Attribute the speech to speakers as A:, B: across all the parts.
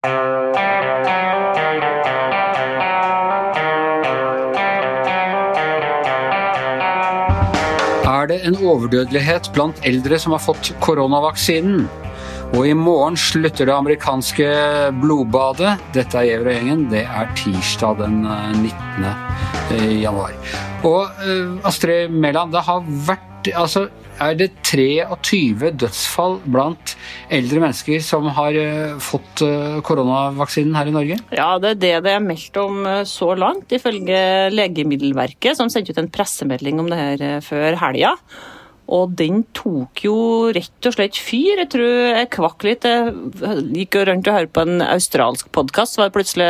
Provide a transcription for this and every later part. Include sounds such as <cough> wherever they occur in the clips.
A: Er det en overdødelighet blant eldre som har fått koronavaksinen? Og i morgen slutter det amerikanske blodbadet. Dette er Gjever-gjengen. Det er tirsdag den 19. Eh, januar. Og uh, Astrid Mæland, det har vært Altså, er det 23 dødsfall blant eldre mennesker som har uh, fått uh, koronavaksinen her i Norge?
B: Ja, det er det det er meldt om så langt, ifølge Legemiddelverket, som sendte ut en pressemelding om det her før helga. Og den tok jo rett og slett fyr. Jeg tror jeg kvakk litt. Jeg gikk rundt og hørte på en australsk podkast, var det plutselig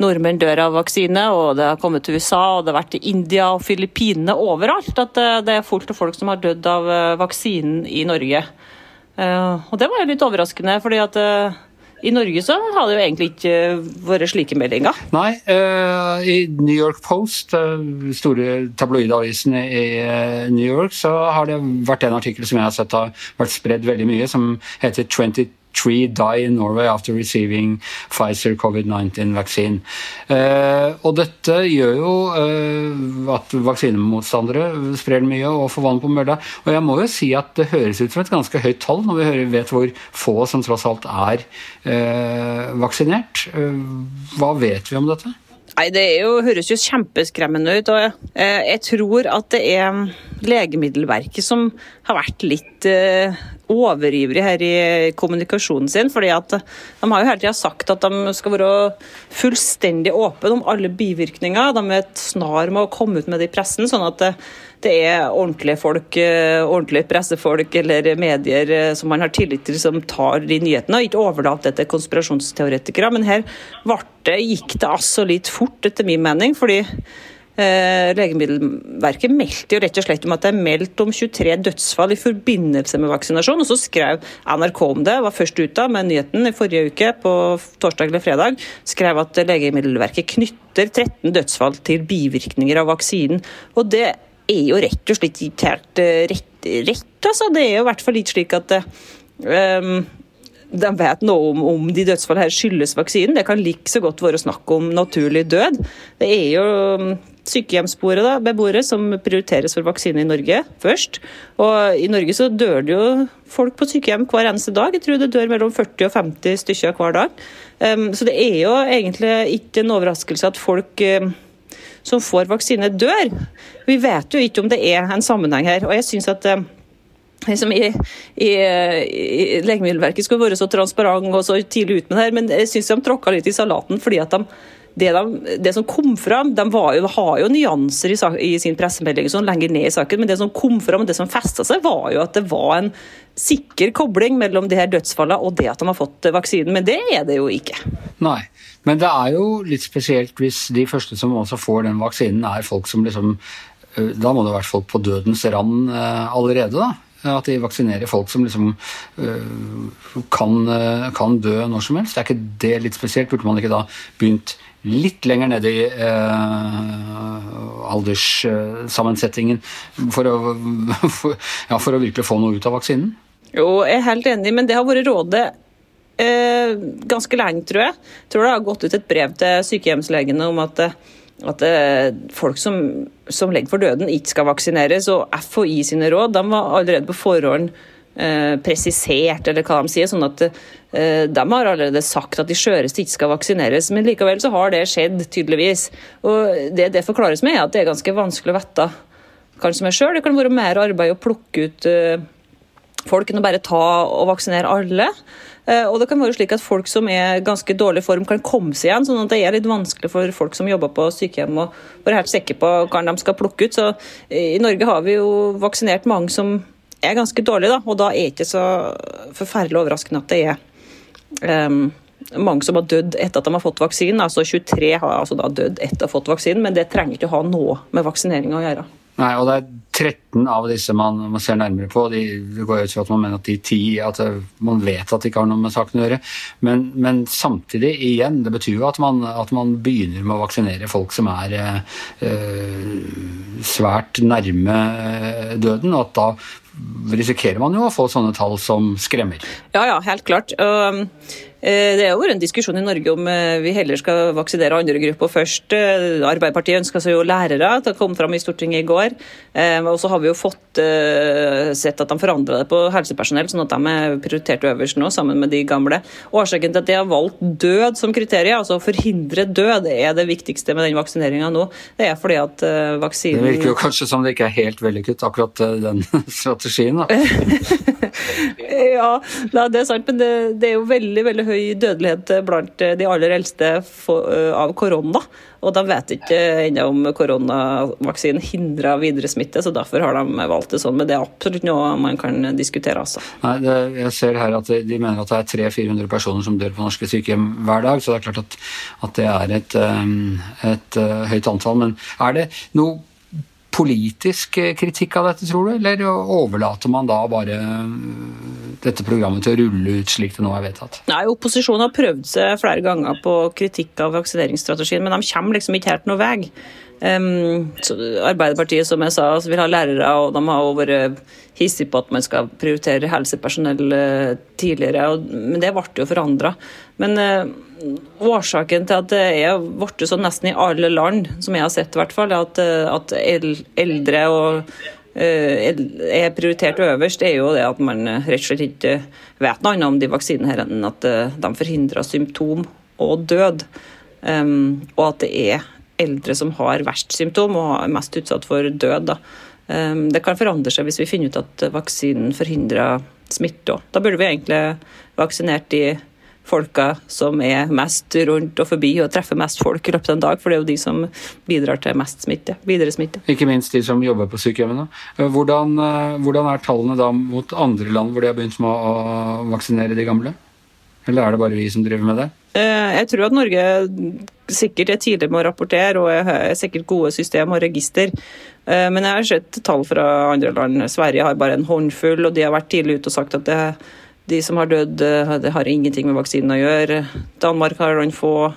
B: nordmenn dør av vaksine, og det har kommet til USA, og det har vært i India og Filippinene, overalt. At det er fullt av folk som har dødd av eh, vaksinen i Norge. Eh, og det var jo litt overraskende, fordi at eh, i Norge så har det jo egentlig ikke vært slike meldinger.
A: Nei, uh, i New York Post, uh, store tabloidavisen i uh, New York, så har det vært en artikkel som jeg har sett har vært spredd veldig mye, som heter 20 three die in Norway after receiving Pfizer covid-19 vaccine. Eh, og dette gjør jo eh, at vaksinemotstandere sprer mye og får vann på mølla. Og jeg må jo si at det høres ut som et ganske høyt tall når vi hører, vet hvor få som tross alt er eh, vaksinert. hva vet vi om dette?
B: Nei, Det jo, høres jo kjempeskremmende ut. og jeg, jeg tror at det er Legemiddelverket som har vært litt eh, overivrige her i kommunikasjonen sin. fordi at De har jo hele tida sagt at de skal være fullstendig åpne om alle bivirkninger. De er snar med å komme ut med det i pressen, sånn at det, det er ordentlige folk, eh, ordentlige pressefolk eller medier eh, som man har tillit til, som tar de nyhetene. Ikke overlat det til konspirasjonsteoretikere. Men her det, gikk det altså litt fort, etter min mening. fordi Eh, Legemiddelverket meldte jo rett og slett om at det er meldt om 23 dødsfall i forbindelse med vaksinasjon. og Så skrev NRK om det, var først ute med nyheten i forrige uke, på torsdag eller fredag. Skrev at Legemiddelverket knytter 13 dødsfall til bivirkninger av vaksinen. Og det er jo rett og slett helt eh, rett, rett, altså. Det er jo i hvert fall litt slik at um, de vet noe om, om de dødsfallene her skyldes vaksinen. Det kan like så godt være snakk om naturlig død. Det er jo sykehjemsboere, da, beboere, som prioriteres for vaksine i Norge først. Og I Norge så dør det jo folk på sykehjem hver eneste dag. Jeg tror det dør mellom 40 og 50 stykker hver dag. Um, så det er jo egentlig ikke en overraskelse at folk um, som får vaksine, dør. Vi vet jo ikke om det er en sammenheng her. og jeg synes at liksom i, i, i, Legemiddelverket skulle være så transparent og så tidlig ut med det her, men jeg syns de tråkka litt i salaten. fordi at de det, de, det, som kom fram, De jo, har jo nyanser i, i, sin pressemelding sånn lenger ned i saken, men det som kom fram, og det som festa seg, var jo at det var en sikker kobling mellom de her dødsfallene og det at de har fått vaksinen. Men det er det jo ikke.
A: Nei, men det er jo litt spesielt hvis de første som også får den vaksinen, er folk som liksom øh, Da må det ha vært folk på dødens rand øh, allerede, da? At de vaksinerer folk som liksom øh, kan, kan, dø når som helst. Er ikke det litt spesielt? Burde man ikke da begynt litt lenger nede i eh, alderssammensetningen for å, for, ja, for å virkelig få noe ut av vaksinen?
B: Jo, jeg er helt enig, men det har vært rådet eh, ganske lenge, tror jeg. Tror det har gått ut et brev til sykehjemslegene om at, at eh, folk som, som legger for døden, ikke skal vaksineres. Og FHI sine råd de var allerede på forhånd Eh, presisert, eller hva de sier. sånn at eh, De har allerede sagt at de skjøreste ikke skal vaksineres, men likevel så har det skjedd, tydeligvis. Og Det det forklares med, er at det er ganske vanskelig å vite som er sjøl. Det kan være mer arbeid å plukke ut eh, folk enn å bare ta og vaksinere alle. Og det kan være slik at folk som er i ganske dårlig form, kan komme seg igjen. sånn at det er litt vanskelig for folk som jobber på sykehjem å være helt sikre på hva de skal plukke ut. Så I Norge har vi jo vaksinert mange som er ganske dårlig, da. Og da er det ikke så forferdelig overraskende at det er um, mange som har dødd etter at de har fått vaksinen. Altså 23 har altså da dødd etter å ha fått vaksinen, men det trenger ikke å ha noe med vaksineringa å gjøre.
A: Nei, og det er 13 av disse man, man ser nærmere på. De, det går ut fra at man mener at de 10 at Man vet at det ikke har noe med saken å gjøre. Men, men samtidig, igjen, det betyr jo at man, at man, begynner med å vaksinere folk som er eh, svært nærme eh, døden, og at da risikerer man jo å få sånne tall som skremmer.
B: Ja, ja, helt klart. Eh, det har vært en diskusjon i Norge om eh, vi heller skal vaksinere andre grupper først. Eh, Arbeiderpartiet ønsker seg jo lærere, det kom fram i Stortinget i går. Og så har vi jo fått sett at de forandra det på helsepersonell, sånn at de er prioritert øverst nå, sammen med de gamle. Årsaken til at de har valgt død som kriterium, altså å forhindre død, er det viktigste med den vaksineringa nå. Det er fordi at vaksinen
A: Det virker jo kanskje som det ikke er helt vellykket, akkurat den <laughs> strategien, da. <laughs>
B: ja, det er sant, men det, det er jo veldig, veldig høy høy dødelighet blant de aller eldste eh, av korona. Og de vet ikke ennå om koronavaksinen hindrer videre smitte, så derfor har de valgt det sånn. Men det er absolutt noe man kan diskutere. Altså.
A: Nei, det, jeg ser her at de mener at det er 300-400 personer som dør på norske sykehjem hver dag, så det er klart at, at det er et, eh, et, et eh, høyt antall. Men er det noe politisk eh, kritikk av dette, tror du? Eller overlater man da bare eh, dette programmet til å rulle ut slik det nå er vedtatt?
B: Nei, Opposisjonen har prøvd seg flere ganger på kritikk av vaksineringsstrategien, men de kommer liksom ikke helt noe vei. Um, Arbeiderpartiet som jeg sa, vil ha lærere, og de har vært hissige på at man skal prioritere helsepersonell tidligere. Og, men det ble jo forandra. Men uh, årsaken til at det er blitt sånn nesten i alle land, som jeg har sett, i hvert fall, at, uh, at eldre og er prioritert øverst, er jo det at man rett og slett ikke vet noe annet om de vaksinene her enn at de forhindrer symptom og død. Um, og at det er eldre som har verst symptom og er mest utsatt for død. Ehm, det kan forandre seg hvis vi finner ut at vaksinen forhindrer smitte. Da burde vi egentlig vaksinert de folka som er mest rundt og forbi og treffer mest folk i løpet av en dag, for det er jo de som bidrar til mest smitte, videre smitte.
A: Ikke minst de som jobber på sykehjemmene. Eh, hvordan, eh, hvordan er tallene da mot andre land hvor de har begynt med å vaksinere de gamle? Eller er det bare vi som driver med det?
B: Eh, jeg tror at Norge sikkert er tidlig med å rapportere og er sikkert gode system og register. Men jeg har sett tall fra andre land. Sverige har bare en håndfull, og de har vært tidlig ute og sagt at det, de som har dødd, eh, det har ingenting med vaksinen å gjøre. Danmark har noen få.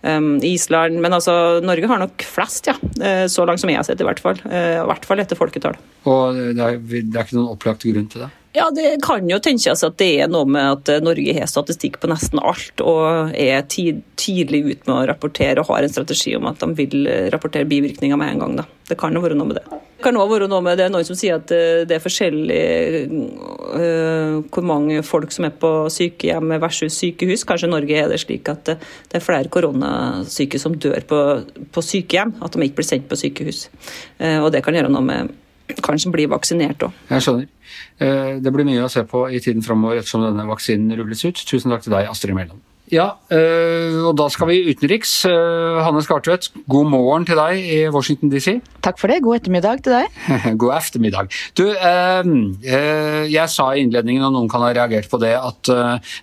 B: Island Men altså, Norge har nok flest, ja. Så langt som jeg har sett, i hvert fall. I hvert fall etter folketall.
A: Og det er, det er ikke noen opplagt grunn til det?
B: Ja, Det kan jo tenkes at det er noe med at eh, Norge har statistikk på nesten alt og er tidlig ute med å rapportere og har en strategi om at de vil eh, rapportere bivirkninger med en gang. Da. Det kan jo være noe med det. Kan også være noe med det er noen som sier at eh, det er forskjellig hvor mange folk som er på sykehjem versus sykehus. Kanskje i Norge er det slik at det er flere koronasyke som dør på, på sykehjem, at de ikke blir sendt på sykehus. Og det kan gjøre noe med kanskje bli vaksinert òg.
A: Jeg skjønner. Eh, det blir mye å se på i tiden framover ettersom denne vaksinen rulles ut. Tusen takk til deg, Astrid Mæland. Ja, øh, og da skal vi utenriks. Uh, Hanne Skartvedt, god morgen til deg i Washington DC. <laughs>
C: Takk for det. God ettermiddag til deg.
A: god ettermiddag. Du, øh, jeg sa i innledningen, og noen kan ha reagert på det, at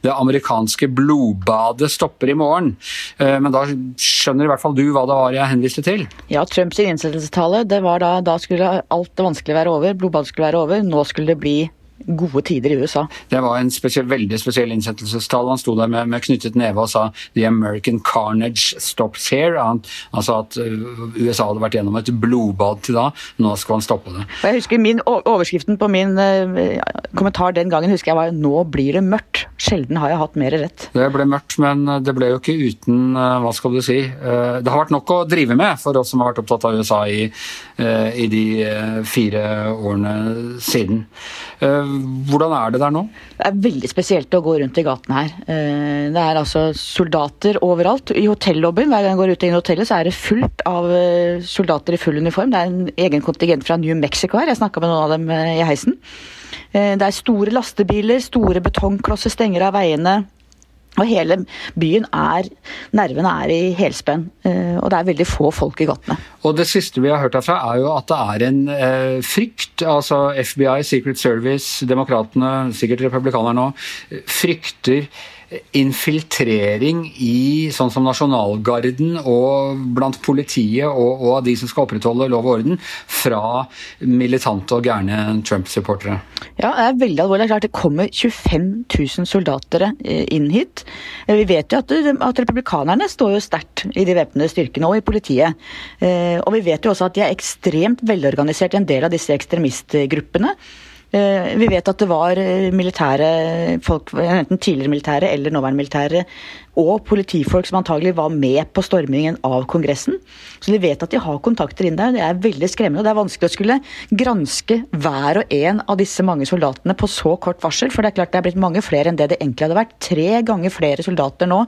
A: det amerikanske blodbadet stopper i morgen. men da skjønner i hvert fall du hva det var jeg henviste til?
C: Ja, Trumps innsettelsestale. Det var da, da skulle alt det vanskelige være over. Blodbadet skulle være over. Nå skulle det bli gode tider i USA.
A: Det var en spesiell, veldig spesiell innsettelsestall. Han sto der med, med, knyttet neve og sa 'The American carnage stops here'. Han, sa at uh, USA hadde vært gjennom et blodbad til da. Nå skal han stoppe det.
C: Jeg husker min, Overskriften på min uh, kommentar den gangen husker jeg var 'Nå blir det mørkt'. Sjelden har jeg hatt mer rett.
A: Det ble mørkt, men det ble jo ikke uten uh, Hva skal du si? det har vært nok å drive med for oss som har vært opptatt av USA i, i de fire årene siden. Hvordan er det der nå?
C: Det er veldig spesielt å gå rundt i gatene her. Eh, det er altså soldater overalt. I hotellobbyen, hver gang jeg går ut i hotellet, så er det fullt av eh, soldater i full uniform. Det er en egen kontingent fra New Mexico her. Jeg snakka med noen av dem eh, i heisen. Det er store lastebiler, store betongklosser stenger av veiene. Og hele byen er Nervene er i helspenn, eh, og det er veldig få folk i gatene.
A: Og det siste vi har hørt herfra, er jo at det er en eh, frykt. Altså FBI, Secret Service, demokratene, sikkert republikanerne òg, frykter infiltrering i sånn som Nasjonalgarden og blant politiet og, og de som skal opprettholde lov og orden, fra militante og gærne Trump-supportere.
C: Ja, det er veldig alvorlig. Det er klart det kommer 25 000 soldater eh, inn hit. Eh, vi vet jo at, at republikanerne står jo sterkt i de væpnede styrkene og i politiet. Eh, og vi vet jo også at de er ekstremt velorganisert en del av disse ekstremistgruppene. Eh, vi vet at det var eh, militære folk, enten tidligere militære eller nåværende militære, og politifolk som antagelig var med på stormingen av Kongressen. Så de vet at de har kontakter inn der. Det er veldig skremmende. og Det er vanskelig å skulle granske hver og en av disse mange soldatene på så kort varsel. For det er klart det er blitt mange flere enn det det egentlig hadde vært. Tre ganger flere soldater nå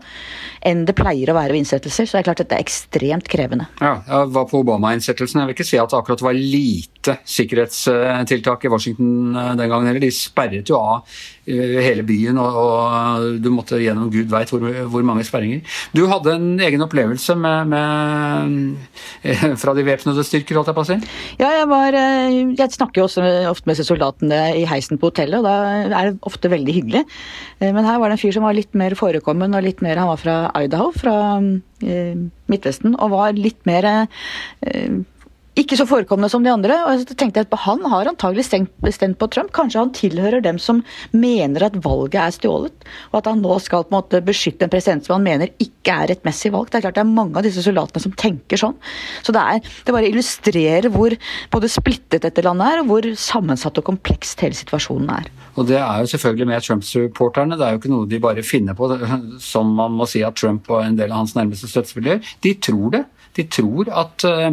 C: enn det pleier å være ved innsettelser. Så det er klart dette er ekstremt krevende.
A: Ja, jeg var på Obama-innsettelsen. Jeg vil ikke si at det akkurat var lite sikkerhetstiltak i Washington eh, den gangen heller. De sperret jo av hele byen, og, og du måtte gjennom gud veit hvor, hvor, mange sperringer. Du hadde en egen opplevelse med, med, eh, fra de væpnede styrker, holdt jeg på å si?
C: Ja, jeg var Jeg snakker jo også ofte med soldatene i heisen på hotellet, og da er det ofte veldig hyggelig. Men her var det en fyr som var litt mer forekommen, og litt mer Han var fra Idaho, fra Midtvesten, og var litt mer ikke så forekommende som de andre. og så tenkte jeg at Han har antagelig stemt på Trump. Kanskje han tilhører dem som mener at valget er stjålet, og at han nå skal på en måte beskytte en president som han mener ikke er rettmessig valgt. Det er klart det er mange av disse soldatene som tenker sånn. Så det, er, det bare illustrerer hvor både splittet dette landet er, og hvor sammensatt og komplekst hele situasjonen er.
A: Og det er jo selvfølgelig med Trump-supporterne. Det er jo ikke noe de bare finner på, som man må si at Trump og en del av hans nærmeste støttespillere. De tror det. De tror at uh,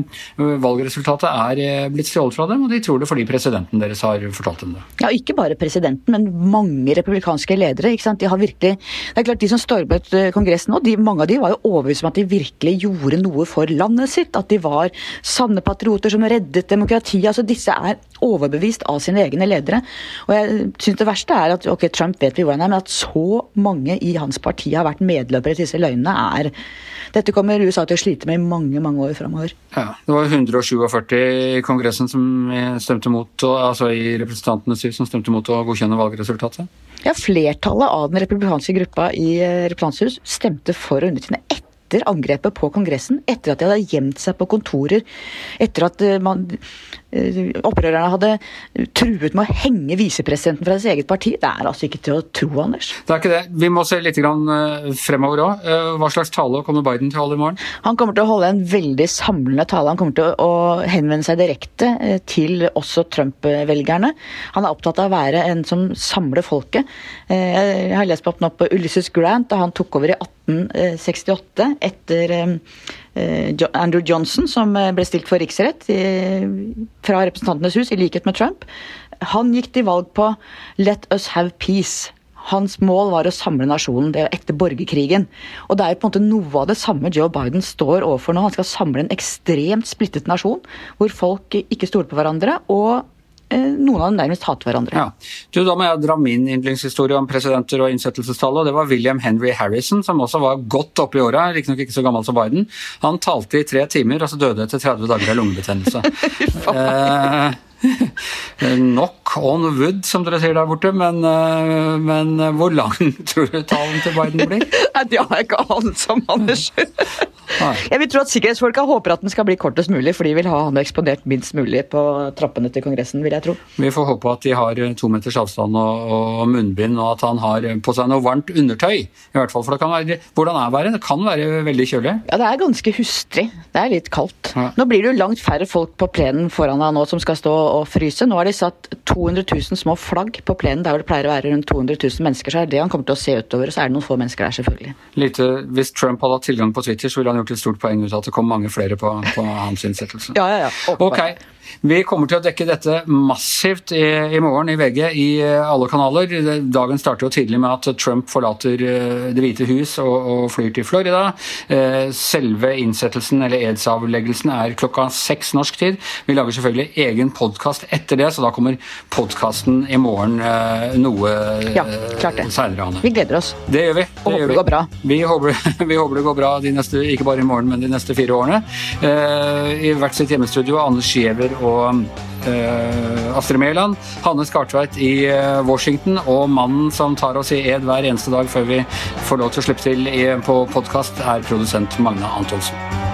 A: valgresultatet er uh, blitt stjålet fra dem, og de tror det fordi presidenten deres har fortalt dem det.
C: Ja, ikke bare presidenten, men mange republikanske ledere. ikke sant? De har virkelig, det er klart De som stormet uh, Kongressen nå, de, mange av de var jo overbevist om at de virkelig gjorde noe for landet sitt. At de var sanne patrioter som reddet demokratiet. altså Disse er overbevist av sine egne ledere. Og jeg synes Det verste er at ok, Trump vet vi hvordan han er, men at så mange i hans parti har vært medløpere til disse løgnene, er dette kommer USA til å slite med i mange mange år framover.
A: Ja, det var 147 i Kongressen som stemte mot, altså i Representantenes hus som stemte mot å godkjenne valgresultatet?
C: Ja, Flertallet av den republikanske gruppa i eh, Representantens hus stemte for å undertegne etter angrepet på Kongressen, etter at de hadde gjemt seg på kontorer, etter at eh, man opprørerne hadde truet med å henge visepresidenten fra sitt eget parti. Det er altså ikke til å tro, Anders.
A: Det er ikke det. Vi må se litt eh, fremover òg. Eh, hva slags tale kommer Biden til å holde i morgen?
C: Han kommer til å holde en veldig samlende tale. Han kommer til å henvende seg direkte til også Trump-velgerne. Han er opptatt av å være en som samler folket. Jeg har lest på opp Ulysses Grant da han tok over i 1868 etter Eh, Andrew Johnson, som eh, ble stilt for riksrett fra Representantenes hus, i likhet med Trump. Han gikk til valg på 'Let us have peace'. Hans mål var å samle nasjonen det etter borgerkrigen. Og det er jo på en måte noe av det samme Joe Biden står overfor nå. Han skal samle en ekstremt splittet nasjon, hvor folk ikke stoler på hverandre, og Eh, noen av dem nærmest hater hverandre.
A: Ja. Du, da må jeg dra min yndlingshistorie om presidenter og innsettelsestallet. Det var William Henry Harrison, som også var godt oppe i åra, riktignok ikke så gammel som Biden. Han talte i tre timer, og så døde etter 30 dager av lungebetennelse. <laughs> eh, <laughs> Knock on wood, som dere sier der borte, men, eh, men hvor lang <laughs> tror du talen til Biden blir? <laughs>
C: Det har jeg ikke anelse om, Anders. Jeg vil tro at Sikkerhetsfolka håper at den skal bli kortest mulig, for de vil ha han eksponert minst mulig på trappene til Kongressen, vil jeg tro.
A: Vi får håpe at de har to meters avstand og, og munnbind, og at han har på seg noe varmt undertøy. i hvert fall, for det kan være, Hvordan er været? Det kan være veldig kjølig?
C: Ja, det er ganske hustrig. Det er litt kaldt. Ja. Nå blir det jo langt færre folk på plenen foran deg nå som skal stå og fryse. Nå har de satt 200 000 små flagg på plenen der hvor det pleier å være rundt 200 000 mennesker. Så er det han kommer til å se utover, og så er det noen få mennesker der, selvfølgelig.
A: Lite, hvis Trump hadde hatt tilgang på Twitter, så ville han gjort et stort poeng ut av at det kom mange flere på, på hans innsettelse.
C: Ja, ja, ja.
A: Ok, vi kommer til å dekke dette massivt i, i, morgen i VG i eh, alle kanaler. Dagen starter jo tidlig med at Trump forlater eh, Det hvite hus og, og flyr til Florida. Eh, selve innsettelsen eller edsavleggelsen er klokka seks norsk tid. Vi lager selvfølgelig egen podkast etter det, så da kommer podkasten i morgen noe ja, klart seinere.
C: Vi gleder oss.
A: Det gjør vi.
C: Det og håper det går bra.
A: Vi håper, <laughs> vi håper, det går bra de neste, ikke bare i morgen, men de neste fire årene. I hvert sitt hjemmestudio, Anders Giæver og Astrid Mæland, Hanne Skartveit i Washington og mannen som tar oss i ed hver eneste dag før vi får lov til å slippe til i, på podkast, er produsent Magne Antonsen.